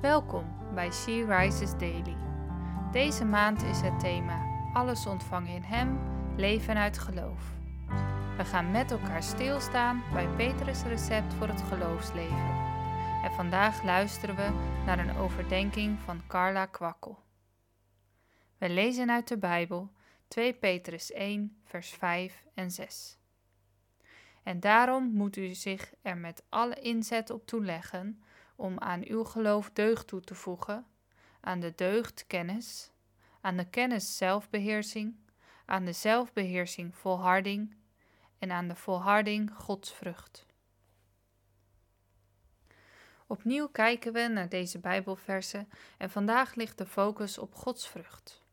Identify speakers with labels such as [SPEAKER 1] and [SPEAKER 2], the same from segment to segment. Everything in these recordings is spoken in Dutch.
[SPEAKER 1] Welkom bij She Rises Daily. Deze maand is het thema Alles ontvangen in Hem, leven uit geloof. We gaan met elkaar stilstaan bij Petrus' recept voor het geloofsleven. En vandaag luisteren we naar een overdenking van Carla Kwakkel. We lezen uit de Bijbel 2 Petrus 1, vers 5 en 6. En daarom moet u zich er met alle inzet op toeleggen om aan uw geloof deugd toe te voegen, aan de deugd kennis, aan de kennis zelfbeheersing, aan de zelfbeheersing volharding en aan de volharding godsvrucht. Opnieuw kijken we naar deze Bijbelversen en vandaag ligt de focus op godsvrucht.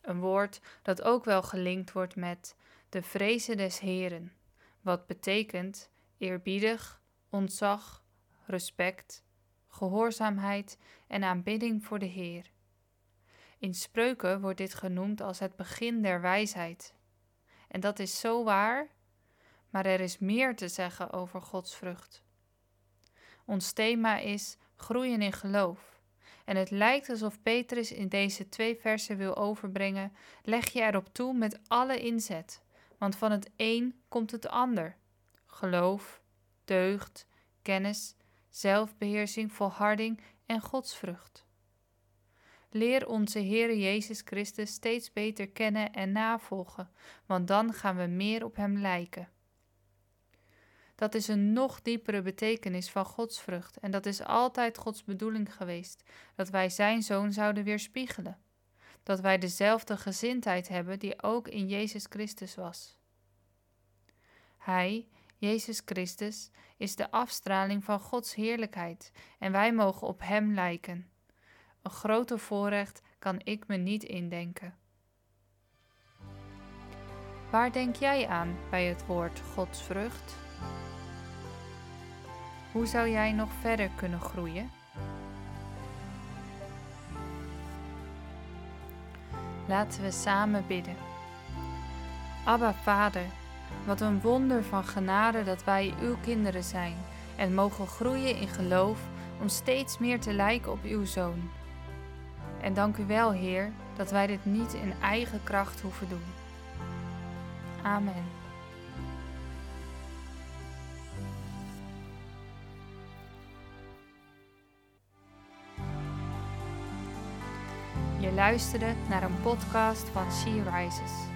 [SPEAKER 1] Een woord dat ook wel gelinkt wordt met de vrezen des Heren, wat betekent eerbiedig, ontzag, respect, gehoorzaamheid en aanbidding voor de Heer. In spreuken wordt dit genoemd als het begin der wijsheid. En dat is zo waar, maar er is meer te zeggen over Gods vrucht. Ons thema is groeien in geloof. En het lijkt alsof Petrus in deze twee versen wil overbrengen: leg je erop toe met alle inzet, want van het een komt het ander. Geloof, deugd, kennis zelfbeheersing, volharding en godsvrucht. Leer onze Heere Jezus Christus steeds beter kennen en navolgen, want dan gaan we meer op Hem lijken. Dat is een nog diepere betekenis van godsvrucht en dat is altijd Gods bedoeling geweest, dat wij Zijn Zoon zouden weerspiegelen, dat wij dezelfde gezindheid hebben die ook in Jezus Christus was. Hij, Jezus Christus is de afstraling van Gods heerlijkheid en wij mogen op Hem lijken. Een groter voorrecht kan ik me niet indenken. Waar denk jij aan bij het woord Gods vrucht? Hoe zou jij nog verder kunnen groeien? Laten we samen bidden. Abba Vader, wat een wonder van genade dat wij uw kinderen zijn en mogen groeien in geloof om steeds meer te lijken op uw zoon. En dank u wel, Heer, dat wij dit niet in eigen kracht hoeven doen. Amen. Je luisterde naar een podcast van She Rises.